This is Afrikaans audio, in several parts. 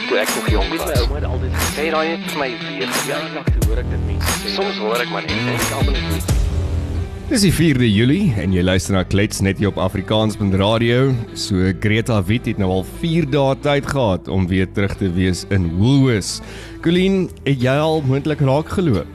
ek toe ek nog jong was. My ouma het altyd Sê daai net vir my weer. ja, toe hoor ek dit mense sê. Soms hoor ek maar net en ek almal net Dis die 4de Julie en jy luister na Klets net hier op Afrikaans.radio. So Greta Wit het nou al 4 dae tyd gehad om weer terug te wees in Woolworths. Colleen, het jy al moontlik raak geloop?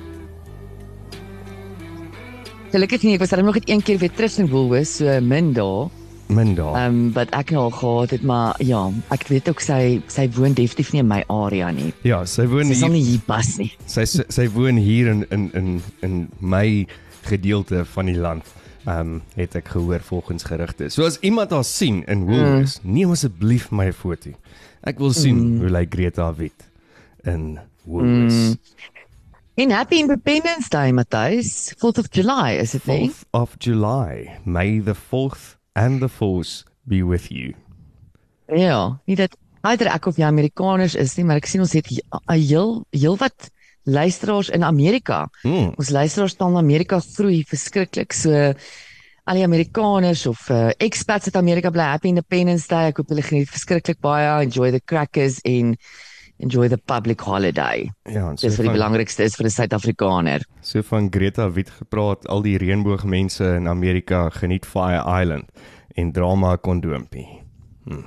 Gelukkig nie, ek was dan nog net een keer weer terug in Woolworths, so min daar. Min daar. Ehm um, wat ek al gehad het, maar ja, ek weet ook sy sy woon definitief nie in my area nie. ja, sy woon Sy sal hier. nie hier pas nie. Sy sy, sy woon hier in in in in my gedeelte van die land. Ehm um, het ek gehoor volgens gerugte. So as iemand haar sien in Woolworths, mm. neem asseblief my foto. Ek wil sien mm. hoe lyk Greta Wit in Woolworths. Mm. En Happy Independence Day, Matthys. 4th of July, is dit nie? 4th of July. May the 4th and the 4th be with you. Ja, nie dat either ek of jy Amerikaners is nie, maar ek sien ons het 'n heel heel wat luisteraars in Amerika. Mm. Ons luisteraarstaal in Amerika groei verskriklik. So al die Amerikaners of uh, expats uit Amerika bly happy Independence Day. Ek hoop hulle geniet verskriklik baie. Enjoy the crackers en enjoy the public holiday. Ja, so Dis wat die van, belangrikste is vir 'n Suid-Afrikaner. so van Greta Wit gepraat, al die reënboogmense in Amerika geniet Fire Island en dra maar 'n kondoompie. Hm.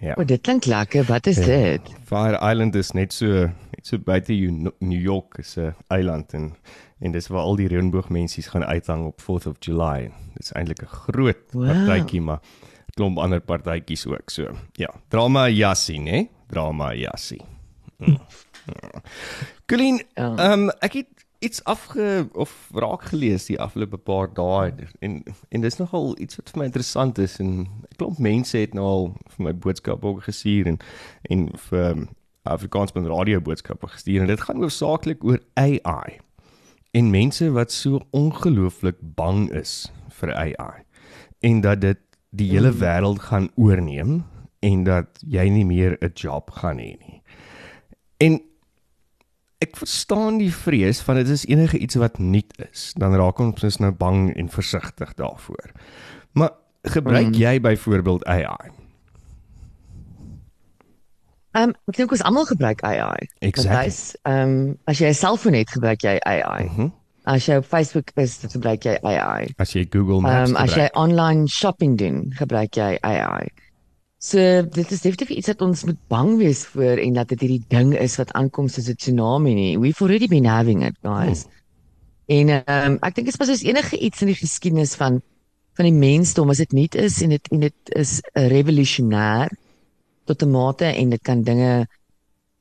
Ja. O, dit klink lekker. Wat is Ja. dit? Fire Island is net so net so buite New York is 'n eiland en en dis waar al die reënboogmensies gaan uithang op 4th of July. Dit is eintlik 'n groot Wow. partytjie, maar klomp ander partytjies ook so. Ja, dra maar 'n jassie, né? Dra maar 'n jassie. Mm. Ja. Colleen, Ja. ehm um, ek het iets afge of raak gelees die afgelope paar dae. En en dis nogal iets wat vir my interessant is en 'n klomp mense het nou al vir my boodskappe ook gestuur en en vir um, Afrikaans met radio boodskappe gestuur. En dit gaan hoofsaaklik oor AI en mense wat so ongelooflik bang is vir AI en dat dit die hele wêreld gaan oorneem en dat jy nie meer 'n job gaan hê nie. En ek verstaan die vrees van dit is enige iets wat nuut is, dan raak ons dus nou bang en versigtig daarvoor. Maar gebruik mm. jy byvoorbeeld AI? Ehm um, ek dink ons almal gebruik AI. Exactly. Matthys. Ehm um, as jy 'n selfoon het, gebruik jy AI. Mhm. Mm As jy op Facebook is, gebruik jy AI. as jy Google Maps Ehm um, as jy gebruik. online shopping doen, gebruik jy AI. So dit is definitief iets wat ons moet bang wees voor en dat dit hierdie ding is wat aankom soos 'n tsunami nie. We've already been having it, guys. Hmm. En ehm um, ek dink dit is pas soos enige iets in die geskiedenis van van die mensdom as dit nie is en dit en dit is 'n revolusionêr tot 'n mate en dit kan dinge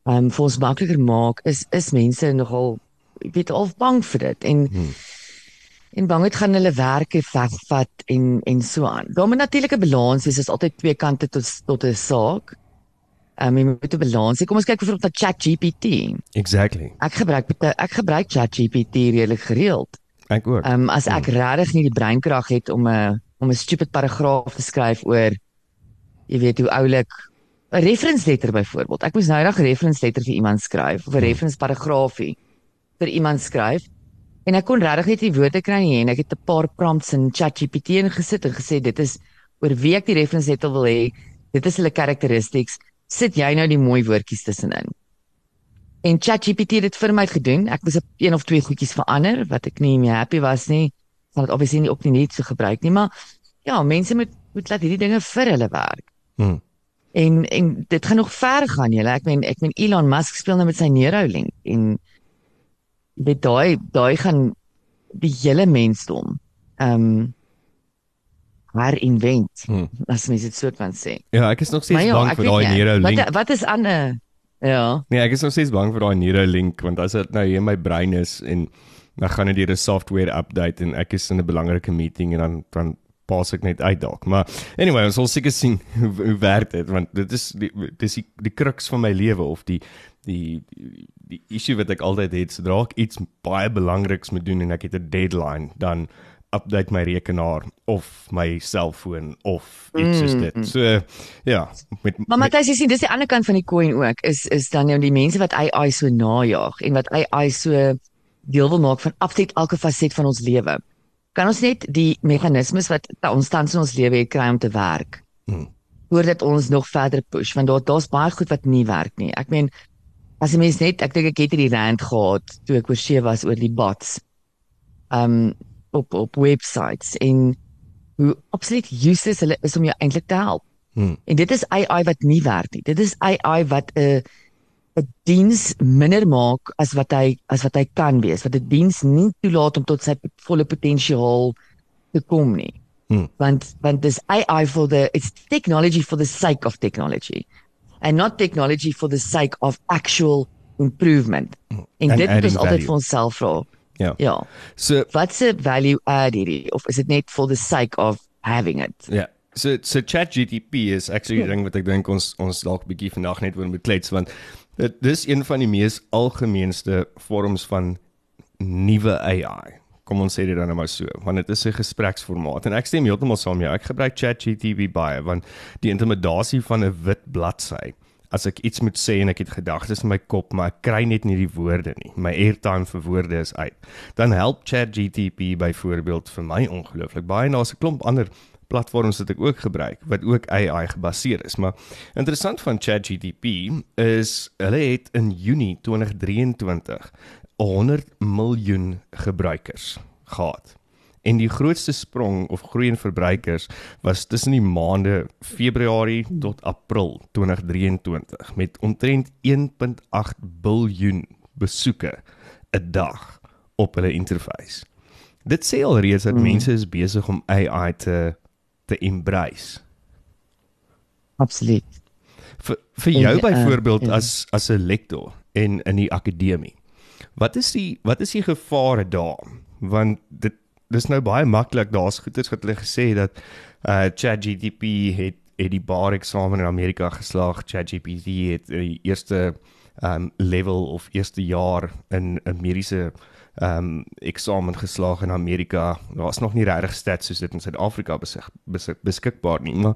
ehm um, vir ons makliker maak is is mense nogal weet al bang vir dit en Hmm. En bang het gaan hulle werke wegvat en en so aan. Daar moet natuurlik 'n balans wees, is altyd twee kante tot tot 'n saak. Ehm um, jy moet 'n balans hê. Kom ons kyk byvoorbeeld na ChatGPT. Exactly. Ek gebruik ek gebruik ChatGPT redelik gereeld. Ek ook. Ehm um, as ek regtig nie die breinkrag het om 'n om 'n stupid paragraaf te skryf oor jy weet hoe oulik 'n reference letter byvoorbeeld. Ek moes nou eendag 'n reference letter vir iemand skryf of 'n reference paragraafie vir iemand skryf en ek kon regtig net nie woorde kry nie en ek het 'n paar prompts in ChatGPT ingesit en gesê dit is oor wie ek die reference letter wil hê. Dit is hulle characteristics. Sit jy nou die mooi woordjies tussenin. En ChatGPT het dit vir my gedoen. Ek moes 'n een of twee goedjies verander wat ek nie meer happy was nie. Sal dit obviously nie ook nie net so gebruik nie, maar ja, mense moet moet laat hierdie dinge vir hulle werk. Hmm. En en dit gaan nog ver gaan, julle. Ek meen ek meen Elon Musk speel nou met sy Neuralink en dit daai daai gaan die hele mensdom ehm um, herinvent. Hmm. As mens dit so kan sê. Ja, ek is nog steeds Maar ja, bang ek vir daai nie, Neuralink. Wat wat is ander Ja. Nee, ek is nog steeds bang vir daai Neuralink want as dit nou hier in my brein is en dan gaan dit deur 'n software update en ek is in 'n belangrike meeting en dan dan pas ek net uit dalk. Maar anyway, ons sal seker sien hoe, hoe werk dit want dit is die dis die, die crux van my lewe of die die die, issue wat ek altyd het sodra ek iets baie belangriks moet doen en ek het 'n deadline dan update my rekenaar of my selfoon of iets soos dit. So ja, met Maar Matthys, jy sien, dis die ander kant van die koin ook. Is is dan nou die mense wat AI so najag en wat AI so deel wil maak van absoluut elke faset van ons lewe. Kan ons net die meganismes wat ons tans in ons lewe het kry om te werk? Hmm. voordat ons nog verder push want daar daar's baie goed wat nie werk nie. Ek meen as jy mens net ek dink ek het hierdie rand gehad toe ek oor see was oor die bots. Um op op websites en hoe absoluut useless hulle is om jou eintlik te help. Hmm. En dit is AI wat nie werk nie. Dit is AI wat 'n 'n diens minder maak as wat hy as wat hy kan wees. Wat 'n diens nie toelaat om tot sy volle potensiaal te kom nie. Hmm. Want want dis AI for the it's technology for the sake of technology and not technology for the sake of actual improvement. En Hmm. And dit moet ons altyd vir onsself vra. Ja. Ja. So Wat se value add hierdie of is dit net for the sake of having it? Ja. So so ChatGPT is actually die ding wat ek dink ons ons dalk bietjie vandag net oor moet klets want dit dis een van die mees algemeenste vorms van nuwe AI. Kom ons sê dit dan nou maar so, want dit is 'n gespreksformaat en ek stem heeltemal saam jou. Ek gebruik ChatGPT baie want die intimidasie van 'n wit bladsy as ek iets moet sê en ek het gedagtes in my kop maar ek kry net nie die woorde nie. My airtime vir woorde is uit. Dan help ChatGPT byvoorbeeld vir my ongelooflik baie en daar's 'n klomp ander platforms wat ek ook gebruik wat ook AI gebaseer is. Maar interessant van ChatGPT is hulle het in Junie 2023 100 miljoen gebruikers gehad. En die grootste sprong of groei in verbruikers was tussen die maande Februarie tot April 2023 met omtrent 1.8 biljoen besoeke 'n dag op hulle interface. Dit sê alreeds dat mm. mense is besig om AI te te embrace. Absoluut. Vir vir En, jou uh, byvoorbeeld ja. as as 'n lektor en in die akademie. Wat is die wat is die gevare daar? Want dit dis nou baie maklik. Daar's goeters wat hulle gesê dat uh ChatGPT het het die bar eksamen in Amerika geslaag. ChatGPT het die eerste um level of eerste jaar in 'n mediese um eksamen geslaag in Amerika. Daar's nog nie regtig stats soos dit in Suid-Afrika besig, besik, beskikbaar nie, maar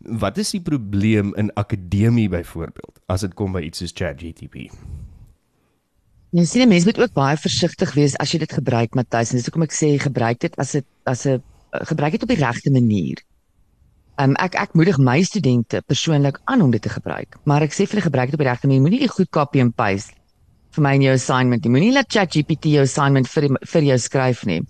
wat is die probleem in akademie byvoorbeeld as dit kom by iets soos ChatGPT? Jy sien 'n mens moet ook baie versigtig wees as jy dit gebruik Matthys en dis hoekom ek sê gebruik dit as 'n as 'n gebruik dit op die regte manier. Um, ek ek moedig my studente persoonlik aan om dit te gebruik, maar ek sê vir hulle gebruik dit op die regte manier. Moenie die goed copy and paste vir my in jou assignment nie. Moenie laat ChatGPT jou assignment vir vir jou skryf nie.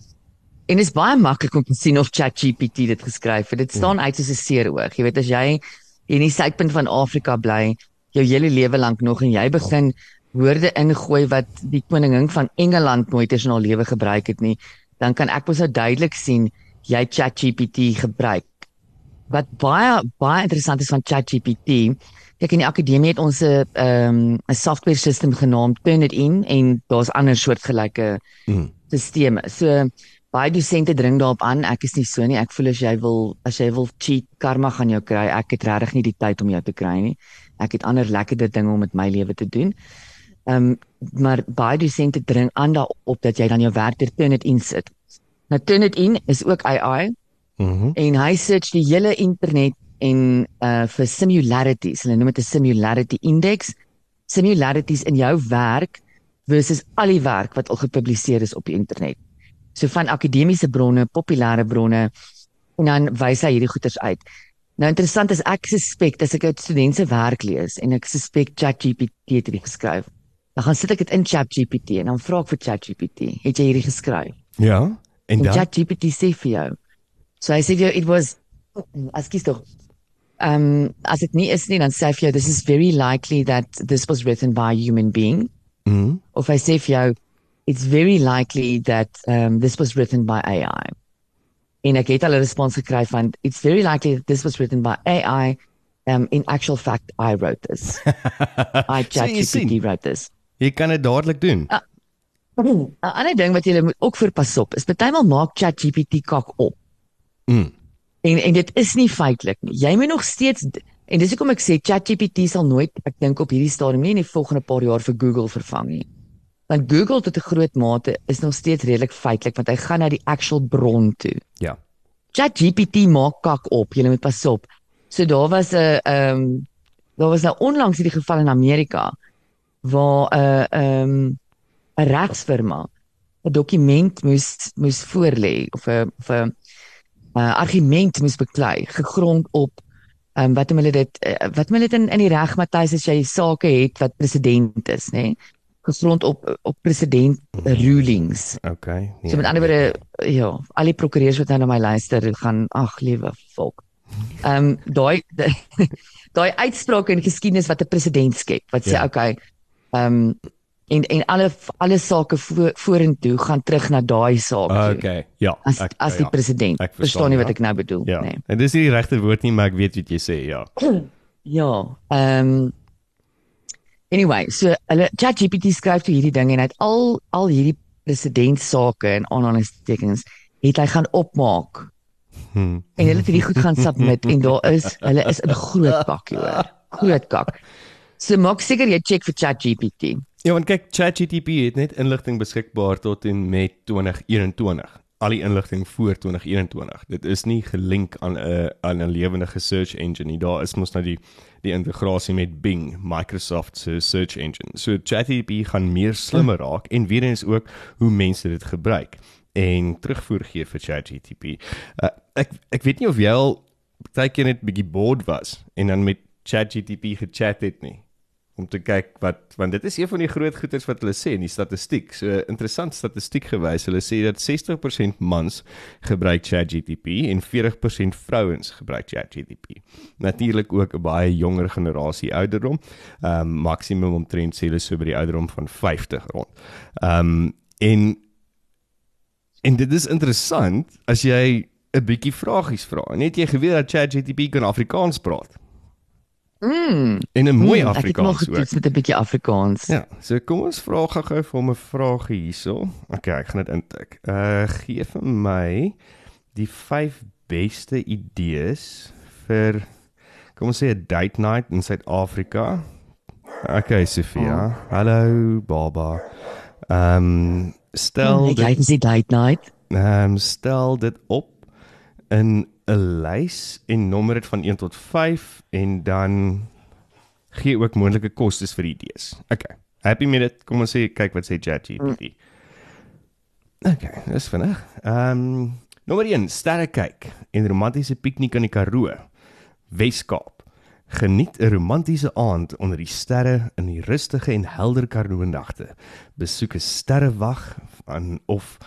En dit is baie maklik om te sien of ChatGPT dit geskryf het. Dit staan uit soos 'n seeroog. Jy weet as jy in die suidpunt van Afrika bly, jou hele lewe lank nog en jy begin woorde ingooi wat die koningin van Engeland nooit eens in haar lewe gebruik het nie, dan kan ek mos nou duidelik sien jy ChatGPT gebruik. Wat baie baie interessant is van ChatGPT, kyk in die akademie het ons 'n ehm 'n software system genaamd Turnitin en daar's ander soortgelyke Mm. sisteme. So baie dosente dring daarop aan. Ek is nie so nie. Ek voel as jy wil as jy wil cheat, karma gaan jou kry. Ek het regtig nie die tyd om jou te kry nie. Ek het ander lekkerder dinge om met my lewe te doen. Ehm um, maar baie dosente dring aan daarop dat jy dan jou werk ter Turnitin sit. Nou Turnitin is ook AI Mhm. en hy search die hele internet en uh vir similarities. Hulle noem dit 'n similarity index. Similarities in jou werk versus al die werk wat al gepubliseer is op die internet. So van akademiese bronne, populêre bronne en dan wys hy hierdie goeters uit. Nou interessant is ek suspek as ek 'n student se werk lees en ek suspek ChatGPT het dit geskryf. Dan gaan sit ek dit in ChatGPT en dan vra ek vir ChatGPT, het jy hierdie geskryf? Ja. En En dan ChatGPT sê vir jou. So hy sê vir jou it was Askies tog. Um as dit nie is nie dan sê hy vir jou this is very likely that this was written by a human being. Mhm. Of hy sê vir jou it's very likely that um this was written by AI. En ek het al 'n respons gekry van it's very likely that this was written by AI. Um in actual fact I wrote this. I So. ChatGPT wrote this. Jy kan dit dadelik doen. 'n Ander ding wat jy moet ook voor pas op is partymal maak ChatGPT kak op. Mm. En en dit is nie feitelik nie. Jy moet nog steeds en dis hoekom ek sê ChatGPT sal nooit ek dink op hierdie stadium nie in die volgende paar jaar vir Google vervang nie. Want Google tot 'n groot mate is nog steeds redelik feitelik want hy gaan na die actual bron toe. Ja. ChatGPT maak kak op. Jy moet pas op. So daar was 'n ehm um, daar was nou onlangs hierdie geval in Amerika waar 'n ehm 'n regsfirma 'n dokument moes moes voorlê of 'n of 'n uh, argument moes beklei gegrond op Ehm um, wat om hulle dit uh, wat om hulle dit in in die reg Matthys as jy sake het wat president is, nê? Nee? Gegrond op op president rulings. Okay. Nee, So met ander woorde ja, al die prokureurs wat nou na my luister gaan ag liewe volk. Ehm um, daai daai uitspraak in geskiedenis wat 'n president skep wat sê Ja. okay, ehm um, en en alle alle sake vo, vorentoe gaan terug na daai saak toe. Okay. Ja. As ek- as die ja. president. Ek verstaan, Verstaan nie wat ja. ek nou bedoel Ja. nee. En dis nie die regte woord nie, maar ek weet wat jy sê, ja. Ja, ehm um, Anyway, so hulle ChatGPT skryf toe hierdie ding en hy het al al hierdie presidentsake en aanhalingstekens het hy gaan opmaak. Hm. En hulle het hierdie goed gaan submit en daar is hulle is in groot bakkie hoor. Groot kak. So maak seker jy check vir ChatGPT. Ja, want kyk, ChatGPT het net inligting beskikbaar tot en met 2021. Al die inligting voor 2021. Dit is nie gelink aan 'n aan 'n lewendige search engine nie. Daar is mos nou die die integrasie met Bing, Microsoft se search engine. So ChatGPT gaan meer slimmer raak en weer eens ook hoe mense dit gebruik en terugvoer gee vir ChatGPT. Uh, ek ek weet nie of jy al baie keer net bietjie bored was en dan met ChatGPT gechat het nie om te kyk wat want dit is een van die groot goeters wat hulle sê in die statistiek. So interessant statistiek gewys. Hulle sê dat 60% mans gebruik ChatGPT en 40% vrouens gebruik ChatGPT. Natuurlik ook 'n baie jonger generasie ouderdom. Ehm um, maksimum omtrent sê hulle so by die ouderdom van 50 rond. Ehm um, en en dit is interessant as jy 'n bietjie vragies vra. Net jy geweet dat ChatGPT kan Afrikaans praat. Mm. En 'n mooi mm, Ek het nog Afrikaans ook. getoets met 'n bietjie Afrikaans. Ja, so kom ons vra gou-gou vir hom 'n vraagie hierso. Okay, ek gaan dit intik. Uh gee vir my die 5 beste idees vir kom ons sê 'n date night in Suid-Afrika. Okay, Sofia. Hallo Baba. Ehm um, stel Ek dit kyk sy date night. ehm um, stel dit op in 'n lys en nommer dit van 1 tot 5 en dan gee ook moontlike kostes vir die idees. Okay. Happy met dit. Kom ons sê kyk wat sê ChatGPT. Okay, dis vinnig. Ehm um, nommer 1, sterre kyk en romantiese piknik in die Karoo. Weskaap. Geniet 'n romantiese aand onder die sterre in die rustige en helder Karoo nagte. Besoek 'n sterrewag aan of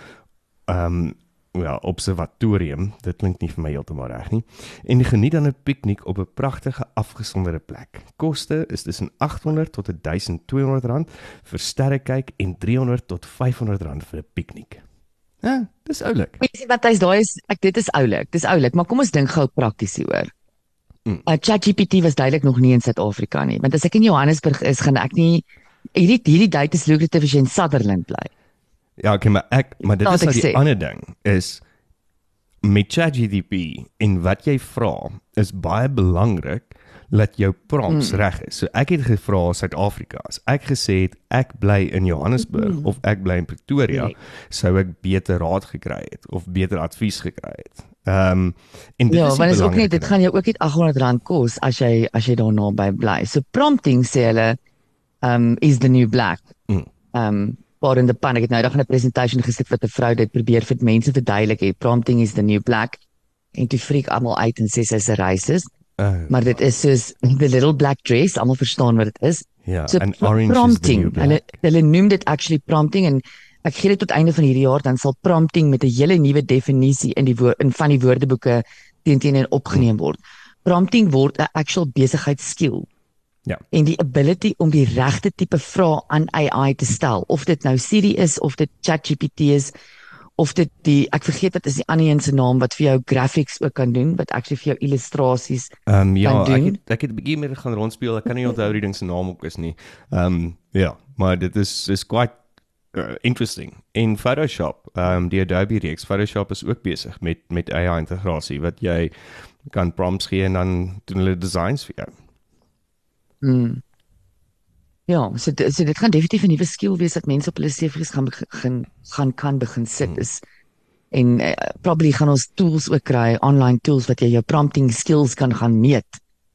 ehm um, ja, observatorium. Dit klink nie vir my heeltemal reg nie. En geniet dan 'n piknik op 'n pragtige afgesonderde plek. Koste is tussen 800 tot 1200 rand vir sterre kyk en 300 tot 500 rand vir 'n piknik. Ja, dis oulik. Weet jy wat hy's daai is ek dit is oulik. Dis oulik, maar kom ons dink gou prakties hieroor. Mm. Uh, ChatGPT was duidelik nog nie in Suid-Afrika nie, want as ek in Johannesburg is, gaan ek nie hierdie hierdie date is lucrative as jy in Sutherland bly. Ja, okay, maar ek maar dit Laat is nou die sê. ander ding is met ChatGPT en wat jy vra is baie belangrik dat jou prompts mm. reg is. So ek het gevra Suid-Afrika. As ek gesê het ek bly in Johannesburg mm. of ek bly in Pretoria, Nee. sou ek beter raad gekry het of beter advies gekry het. Ehm um, en dit Ja, is die want is ook net dit gaan jou ook net R800 kos as jy as jy daar naby bly. So prompting sê hulle um is the new black. Mm. Um maar in die pan ek het nou dag in 'n presentasie gesit wat 'n vrou dit probeer vir mense verduidelik het. Prompting is the new black. En toe freak almal uit en sê sy's 'n racist, Uh, maar dit is soos the little black dress, almal verstaan wat dit is. ja, So en pro- orange is the prompting. new Hulle black. hulle noem dit actually prompting en ek gee dit tot einde van hierdie jaar dan sal prompting met 'n hele nuwe definisie in die woord in van die woordeboeke teen teen en opgeneem word. Prompting word 'n actual besigheidskill. Ja. En die ability om die regte tipe vrae aan AI te stel, of dit nou Siri is of dit ChatGPT is of dit die ek vergeet wat is die ander een se naam wat vir jou graphics ook kan doen, wat actually vir jou illustrasies Ehm um, ja, kan ek doen. het ek het 'n bietjie meer gaan rondspeel. Ek kan nie onthou die ding se naam ook is nie. Ehm um, ja, maar dit is is quite uh, interesting. In Photoshop, ehm um, die Adobe reeks Photoshop is ook besig met met AI integrasie wat jy kan prompts gee en dan doen hulle designs vir jou. Mm. Ja, so so dit gaan definitief 'n nuwe skill wees dat mense op hulle CV's gaan begin gaan kan begin sit is. En uh, probably gaan ons tools ook kry, online tools wat jy jou prompting skills kan gaan meet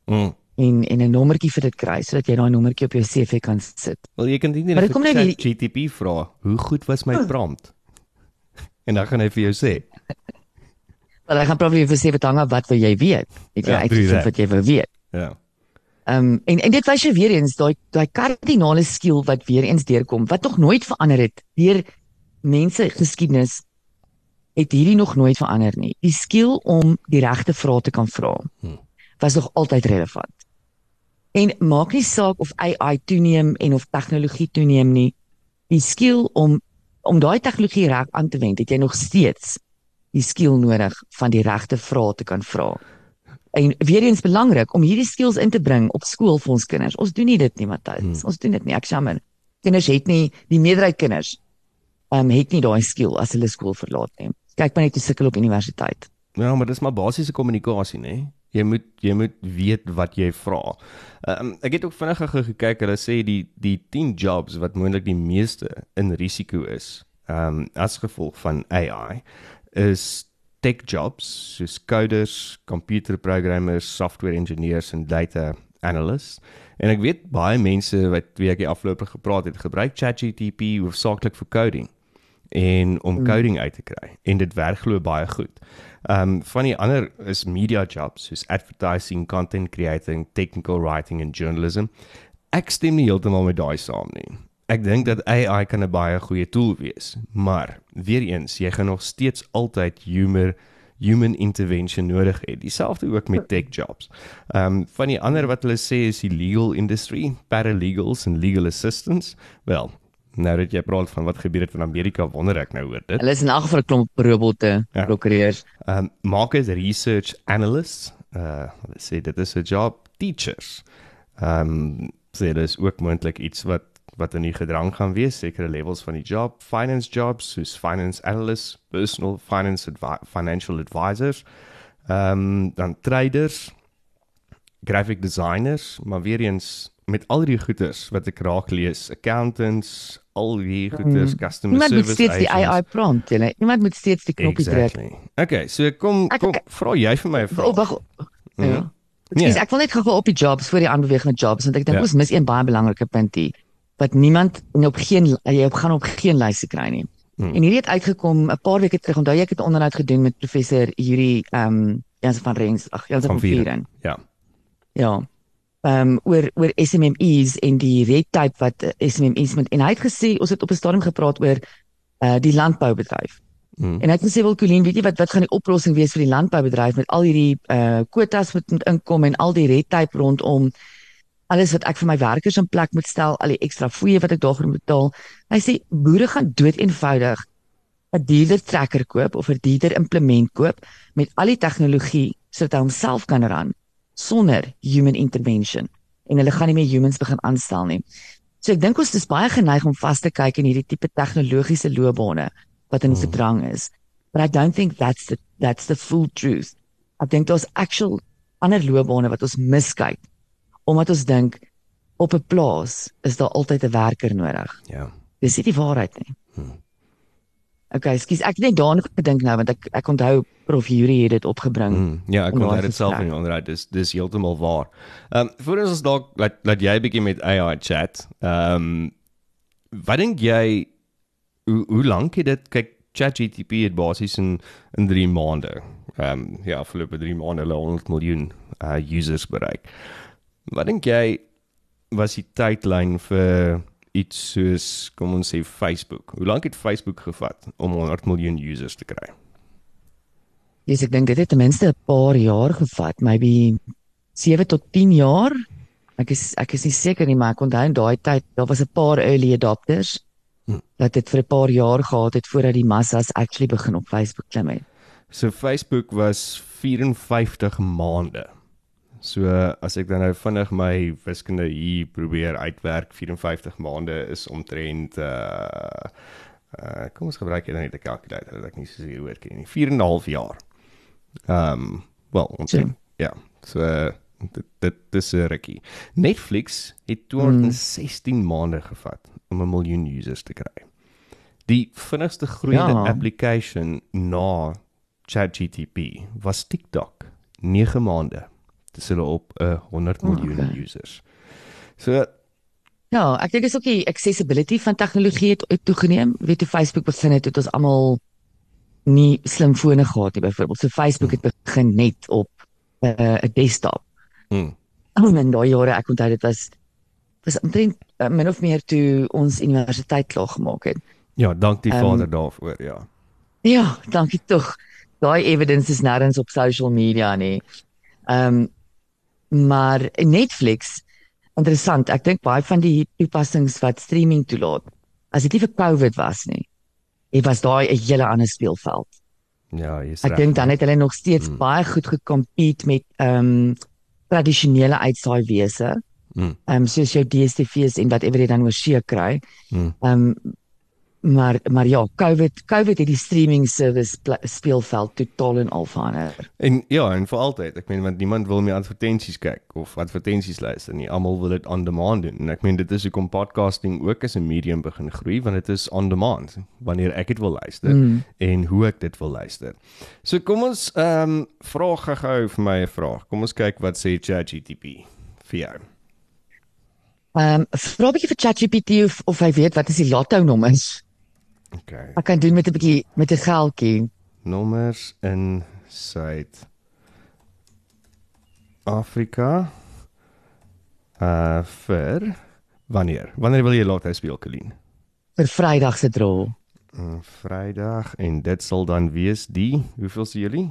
Mm. en en 'n nommertjie vir dit kry sodat jy daai nommertjie op jou CV kan sit. Wel jy kan dit Maar net net hier- GTP vra, hoe goed was my prompt? en dan gaan hy vir jou sê. Maar hy gaan probably vir sê wat hang af wat wil jy weet? Het jy Ja, uitgevind wat jy wil weet? Ja. Ehm um, en en dit wys jy weer eens daai daai kardinale skill wat weer eens deurkom wat nog nooit verander het deur mense geskiedenis het hierdie nog nooit verander nie. Die skill om die regte vrae te kan vra Hmm. was nog altyd relevant. En maak nie saak of AI toeneem en of tegnologie toeneem nie. Die skill om om daai tegnologie reg aan te wend, het jy nog steeds die skill nodig van die regte vrae te kan vra. En weer eens belangrik om hierdie skills in te bring op skool vir ons kinders. Ons doen nie dit nie, Matthys. Hmm. Ons doen dit nie. Ek jammer. Kinders het nie die meerderheid kinders ehm um, het nie daai skill as hulle skool verlaat nie. Kyk maar net hoe sukkel op universiteit. Ja, maar dis maar basiese kommunikasie, nê? Jy moet jy moet weet wat jy vra. Um, ek het ook vinnig gekyk, hulle sê die die 10 jobs wat moontlik die meeste in risiko is, ehm um, as gevolg van AI is tech jobs soos coders, computerprogrammers, software engineers en data analysts. En ek weet baie mense wat wie ek die afgelope gepraat het, gebruik ChatGPT hoofsaaklik vir coding en om Mm. coding uit te kry en dit werk glo baie goed. Ehm um, van die ander is media jobs soos advertising, content creating, technical writing en journalism. Ek stem nie heeltemal met daai saam nie. Ek dink dat AI kan 'n baie goeie tool wees, maar weer eens, jy gaan nog steeds altyd humor human intervention nodig hê. Dieselfde ook met tech jobs. Ehm um, van die ander wat hulle sê is die legal industry, paralegals en legal assistants. Wel, nou dat jy praat van wat gebeur het in Amerika, wonder ek nou oor dit. Hulle is in elk geval 'n klomp robotte, Ja. prokureurs. Um market research analysts, uh hulle sê dit is 'n job teachers. Um sê dit is ook moontlik iets wat wat in die gedrang gaan wees, sekere levels van die job, finance jobs soos finance analysts, personal finance advi financial advisors, um dan traders, graphic designers, maar weer eens met al die goeders wat ek raak lees, accountants, al die goeders, Mm. customer Iemand moet service steeds die agents. AI prompt, jy weet. Iemand moet steeds die knoppie druk. Exactly. Okay, so kom Ek- kom vra jy vir my 'n vraag. wag. Mhm. Ja. Ekskuus, Nee. ek wil net gou op die jobs voor die aanbeweeg met jobs want ek dink Ja. ons mis een baie belangrike punt hier wat niemand en op geen jy op gaan op geen lyse kry nie. Hmm. En hierdie het uitgekom 'n paar weke terug. Onthou ek het 'n onderhoud gedoen met professor Yuri ehm um, Jans van Rens, ag Jans Van Vieren. Ja. Ja. Ehm um, oor oor SMMEs en die red tape wat uh, SMMEs moet en hy het gesê ons het op 'n stadium gepraat oor uh die landboubedryf. Mm. En hy het gesê wel Colleen, weet jy wat wat gaan die oplossing wees vir die landboubedryf met al hierdie uh kwotas wat moet inkom en al die red tape rondom alles wat ek vir my werkers in plek moet stel, al die ekstra fooie wat ek daarvoor moet betaal. Hy sê boere gaan dood eenvoudig 'n duurder trekker koop of 'n duurder implement koop met al die tegnologie sodat hy homself kan ran sonder human intervention en hulle gaan nie meer humans begin aanstel nie. So ek dink ons is baie geneig om vas te kyk in hierdie tipe tegnologiese loopbane wat in Hmm. gedrang is. But I don't think that's the that's the full truth. Ek dink daar's actual ander loopbane wat ons miskyk omdat ons dink op 'n plaas is daar altyd 'n werker nodig. Ja. Dis nie die waarheid nie. Hmm. Okay, skus, ek het net daaraan gedink nou want ek ek onthou prof Yuri het dit opgebring. Mm. Ja, ek daai dit self in die onderhoud. Dis dis heeltemal waar. Ehm um, voor ons dalk laat laat jy bietjie met AI chat. Ehm um, wat dink jy hoe hoe lank het dit kyk ChatGPT het basies in in 3 maande. Ehm um, ja, afgelope 3 maande hulle 100 miljoen uh users bereik. Wat dink jy was die tydlyn vir iets soos kom ons sê Facebook? Hoe lank het Facebook gevat om 100 miljoen users te kry? Dis ek dink dit het ten minste 'n paar jaar gevat, maybe 7 tot 10 jaar. Ek is ek is nie seker nie, maar ek onthou in daai tyd daar was 'n paar early adopters Hm. dat dit vir 'n paar jaar gehad het voordat die massas actually begin op Facebook klim het. So Facebook was 54 maande. So as ek dan nou vinnig my wiskunde hier probeer uitwerk, 54 maande is omtrent uh uh kom ons gebruik dan net 'n kalkulator dat ek nie so seker hoor ken nie. 4 en 'n half jaar. Ehm um, wel, omtrent. Ja. So uh, dit dit dis 'n rukkie. Netflix het 216 mm. maande gevat om 'n miljoen users te kry. Die vinnigste groeiende Ja. application na ChatGPT was TikTok. 9 maande. Dis hulle op 'n 100 Oh, miljoen okay. users. So Ja, ek dink is ook die accessibility van tegnologie het, het toegeneem. Weet jy Facebook begin het het ons almal nie slimfone gehad nie byvoorbeeld. So Facebook het begin net op 'n uh, desktop. Mm. In daai jare, ek onthou dit was was omtrent uh, min of meer toe ons universiteit klaar gemaak het. Ja, dank die Ehm, Vader daarvoor, ja. Ja, dankie tog. Daai evidence is nêrens op social media nie. Ehm um, maar Netflix interessant. Ek dink baie van die toepassings wat streaming toelaat, as dit nie vir COVID was nie, het was daai 'n hele ander speelveld. Ja, jy's Ek reg. dink dan het hulle nog steeds Mm. mm. baie goed gekompete met ehm um, tradisionele uitsaaiwese. Mm. Ehm um, soos jou DSTV's en whatever jy dan oor see kry. Mm. Ehm um, maar maar ja, COVID COVID het die streaming service speelveld totaal en al verander. En ja, en vir altyd. Ek meen want niemand wil meer advertensies kyk of advertensies luister nie. Almal wil dit on demand doen. En ek meen dit is hoekom podcasting ook as 'n medium begin groei want dit is on demand wanneer ek dit wil luister Mm. en hoe ek dit wil luister. So kom ons ehm um, vra gou vir my 'n vraag. Kom ons kyk wat sê ChatGPT vir jou. Ehm um, vra 'n bietjie vir ChatGPT of of hy weet wat is die lotto nommers. Okay. Ek kan doen met 'n bietjie met 'n geldjie. Nommers in Suid Afrika uh vir wanneer? Wanneer wil jy lotto speel, Colleen? vir Vrydag se draw. Uh, Vrydag en dit sal dan wees die hoeveel se julle?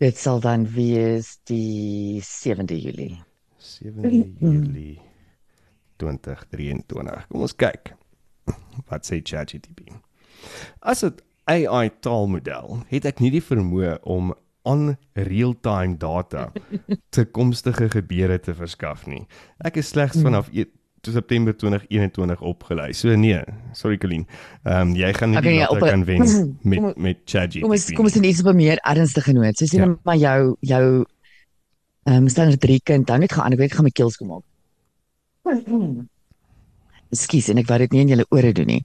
Dit sal dan wees die 7de Julie. 7 Julie 2023. Kom ons kyk. Wat sê ChatGPT? As 'n AI taalmodel het ek nie die vermoë om on real-time data toekomstige gebeure te verskaf nie. Ek is slegs vanaf e toe September 2021 opgelei. So nee, sorry Colleen. Ehm um, jy gaan nie Okay, die ja, data 'n- kan wen kom- met met ChatGPT. Kom ons kom ons in iets op 'n meer ernstige noot. So sien Ja. ja. maar jou jou ehm um, standaard 3 kind dan net gaan ek weet gaan my keel skoon maak. Ekskuus en ek wou dit nie in julle ore doen nie.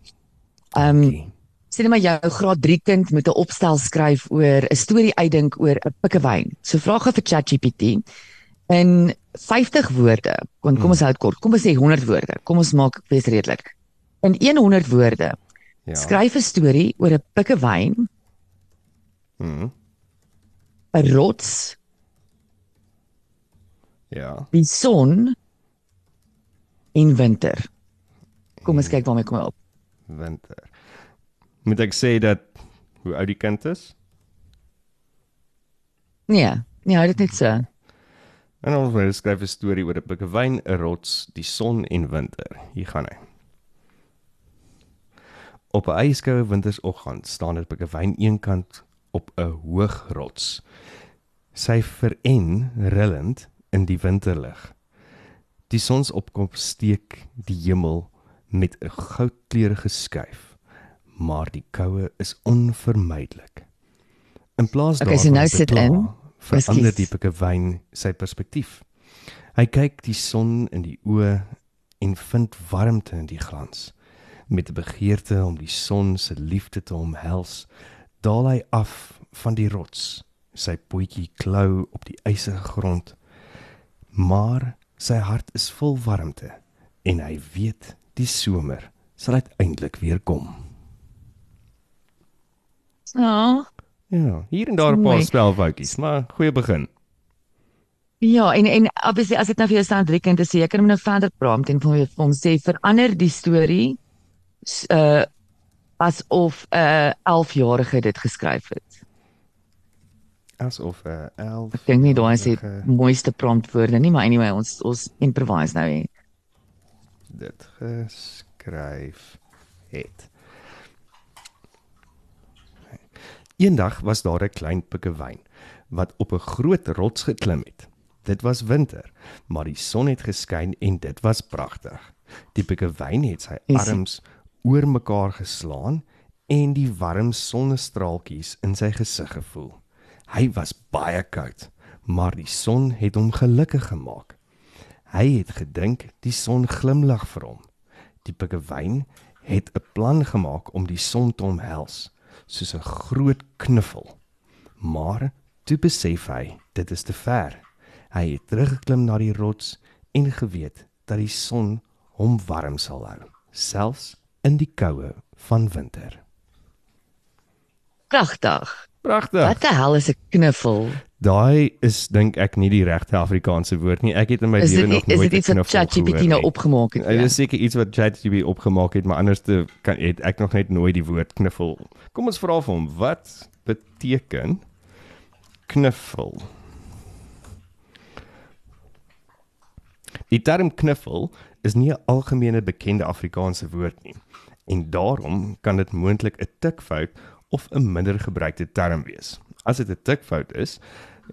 Ehm um, Okay. sien maar jou graad 3 kind moet 'n opstel skryf oor 'n storie uitdink oor 'n pikkewyn. So vra gou vir ChatGPT in 50 woorde. Kom kom ons hou dit kort. Kom ons sê 100 woorde. Kom ons maak wees redelik. In 100 woorde Ja. skryf 'n storie oor 'n pikkewyn, Hmm. 'n rots, Ja. die son en winter. Kom ons kyk waarmee kom hy op. Winter. Moet ek sê dat hoe oud die kind is? Nee, nee, hou dit net so. En ons wil skryf 'n storie oor 'n pikkewyn, 'n rots, die son en winter. Hier gaan hy. Op 'n ijskoue wintersoggend staan 'n pikkewyn eenkant op 'n hoë rots. Sy veren rillend in die winterlig. Die sonsopkoms steek die hemel met 'n goudkleurige skuif, maar die koue is onvermydelik. In plaas Okay, so daarvan nou sit in. verander die pikkewyn sy perspektief. Hy kyk die son in die oë en vind warmte in die glans. Met 'n begeerte om die son se liefde te omhels, daal hy af van die rots. Sy potjie klou op die ysige grond. Maar sy hart is vol warmte en hy weet die somer sal uiteindelik weer kom. Ja. Ja, hier en daar 'n paar Mooi. spelfoutjies, maar goeie begin. Ja, en en obviously as dit nou vir jou staan drie kind is, jy kan hom nou verder praat en vir hom- sê verander die storie uh asof 'n uh, 11-jarige dit geskryf het. Asof 'n uh, 11 Ek dink nie daai is die mooiste promptwoorde nie, maar anyway, ons ons improvise nou hier. Dit geskryf het. Eendag was daar 'n klein pikkewyn wat op 'n groot rots geklim het. Dit was winter, maar die son het geskyn en dit was pragtig. Die pikkewyn het sy arms oor mekaar geslaan en die warm sonnestraaltjies in sy gesig gevoel. Hy was baie koud, maar die son het hom gelukkig gemaak. Hy het gedink die son glimlag vir hom. Die pikkewyn het 'n plan gemaak om die son te omhels, soos 'n groot knuffel. Maar toe besef hy, dit is te ver. Hy het teruggeklim na die rots en geweet dat die son hom warm sal hou, selfs in die koue van winter. Pragtig. Pragtig. Wat die hel is 'n knuffel? Daai is dink ek nie die regte Afrikaanse woord nie. Ek het in my Is lewe nog is nooit dit iets 'n wat knuffel ChatGPT gehoor nou opgemaak het? Dit ja? is seker iets wat ChatGPT opgemaak het, maar anders te kan het ek nog net nooit die woord knuffel. Kom ons vra vir hom, wat beteken knuffel? Die term knuffel is nie 'n algemene bekende Afrikaanse woord nie en daarom kan dit moontlik 'n tikfout of 'n minder gebruikte term wees. As dit 'n tikfout is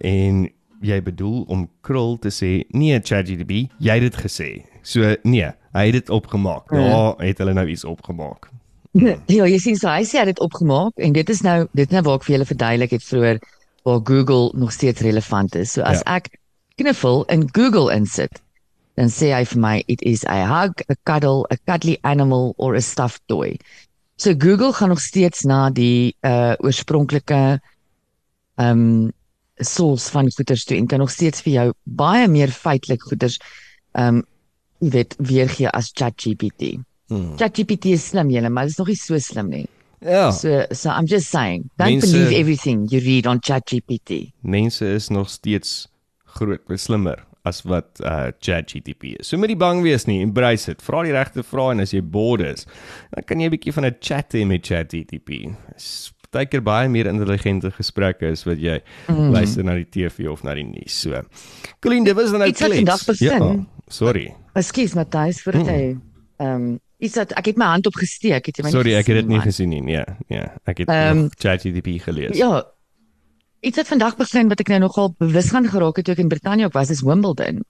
en jy bedoel om krul te sê, nee ChatGPT, jy het dit gesê. So nee, hy het dit opgemaak. Ja. Daar het hulle nou iets opgemaak. Ja, jy sien so hy sê hy het dit opgemaak en dit is nou dit nou waar ek vir julle verduidelik het vroeër waar Google nog steeds relevant is. So as Ja. ek knuffel in Google insit, dan sê hy vir my it is a hug, a cuddle, a cuddly animal or a stuffed toy. So Google gaan nog steeds na die uh oorspronklike ehm um, source van goeders toe en kan nog steeds vir jou baie meer feitelik goeders ehm um, jy weet weergee as ChatGPT. Hmm. ChatGPT is slim julle, maar dit is nog nie so slim nie. Ja, So so I'm just saying, don't Mense- believe everything you read on ChatGPT. mense is nog steeds groot, slimmer as wat uh ChatGPT is. So moet nie bang wees nie, embrace dit. Vra die regte vrae en as jy bored is, dan kan jy 'n bietjie van 'n chat hê met ChatGPT. Partykeer baie meer intelligente gesprekke as wat jy mm. luister na die TV of na die nuus. So. Colleen, dit was dan nou Iets wat klets. vandag begin. Ja, sorry. Ekskuus Matthys vir dit hy ehm um, iets dat ek het my hand opgesteek, het jy my Sorry, ek het dit nie man? gesien nie. Nee, nee, ek het Ehm, um, ChatGPT gelees. Ja. Iets wat vandag begin wat ek nou nogal bewus gaan geraak het toe ek in Brittanje ook was, is Wimbledon.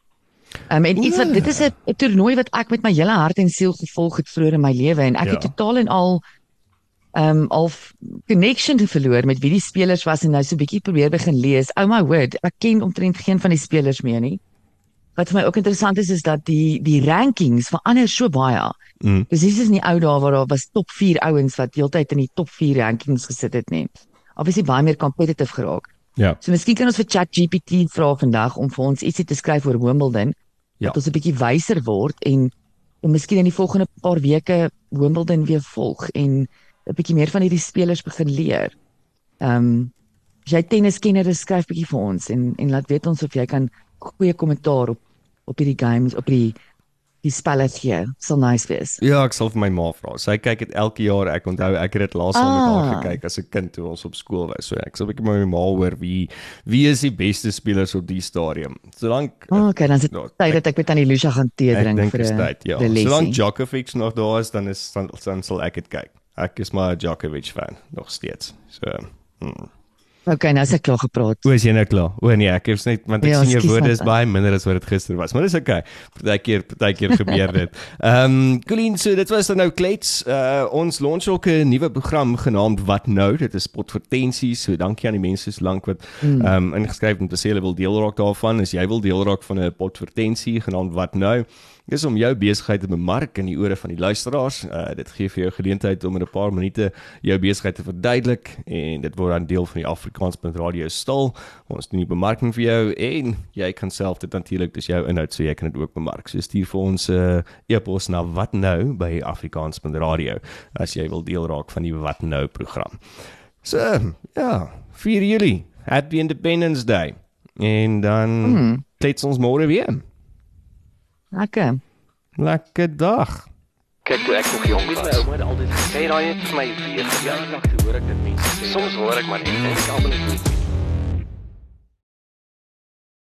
Um, en iets wat dit is 'n toernooi wat ek met my hele hart en siel gevolg het vroeër in my lewe en ek Ja. het totaal en al ehm um, al connection te verloor met wie die spelers was en nou so 'n bietjie probeer begin lees. Oh my word, ek ken omtrent geen van die spelers meer nie. Wat vir my ook interessant is is dat die die rankings verander so baie. Mm. Dis dis is nie ou dae waar daar was top 4 ouens wat heeltyd in die top 4 rankings gesit het nie. Obviously baie meer competitive geraak. Ja. So miskien kan ons vir ChatGPT vra vandag om vir ons ietsie te skryf oor Wimbledon. Ja. Dat ons 'n bietjie wyser word en en miskien in die volgende paar weke Wimbledon weer volg en 'n bietjie meer van hierdie spelers begin leer. Ehm um, as jy tenniskenner is, skryf bietjie vir ons en en laat weet ons of jy kan goeie kommentaar op op hierdie games, op die die spelle gee. Sal nice wees. Ja, ek sal vir my ma vra. Sy kyk dit elke jaar. Ek onthou ek het dit laas saam met haar Ah. gekyk as 'n kind toe ons op skool was. So ek sal 'n bietjie met my ma hoor wie wie is die beste spelers op die stadium. Solank Oh, okay, dan is dit Ja, tyd dat ek met Tannie Lucia gaan tee drink vir 'n tyd, ja. Solank Djokovic nog daar is, dan is dan, dan sal ek dit kyk. Ek is maar 'n Djokovic fan nog steeds. So hmm. Okay, nou is ek klaar gepraat. O, is jy nou klaar? O nee, ek het net want ek Ja, sien jou woorde is net. baie minder as wat dit gister was, maar dis okay. Partykeer partykeer gebeur dit. Ehm um, Colleen, so dit was dan nou klets. Uh ons launch ook 'n nuwe program genaamd Wat nou? Dit is potvertensies. So dankie aan die mense so lank wat ehm um, ingeskryf het om te sê hulle wil deel raak daarvan. As jy wil deel raak van 'n potvertensie genaamd Wat nou? Dis om jou besigheid te bemark in die ore van die luisteraars. Uh dit gee vir jou geleentheid om in 'n paar minute jou besigheid te verduidelik en dit word dan deel van die Afrikaans.radio stal. Ons doen die bemarking vir jou en jy kan self dit natuurlik dis jou inhoud so jy kan dit ook bemark. So stuur vir ons 'n uh, e-pos na wat nou by Afrikaans.radio as jy wil deel raak van die wat nou program. So, ja, 4 Julie, Happy Independence Day. En dan Hmm. klets ons môre weer. Lekker. Lekker dag. Kyk, toe ek nog jong was, my ouma het altyd gesê, "Raai net vir my weer." Ja, ek hoor ek dit mense sê. Soms hoor ek maar net en ek almal net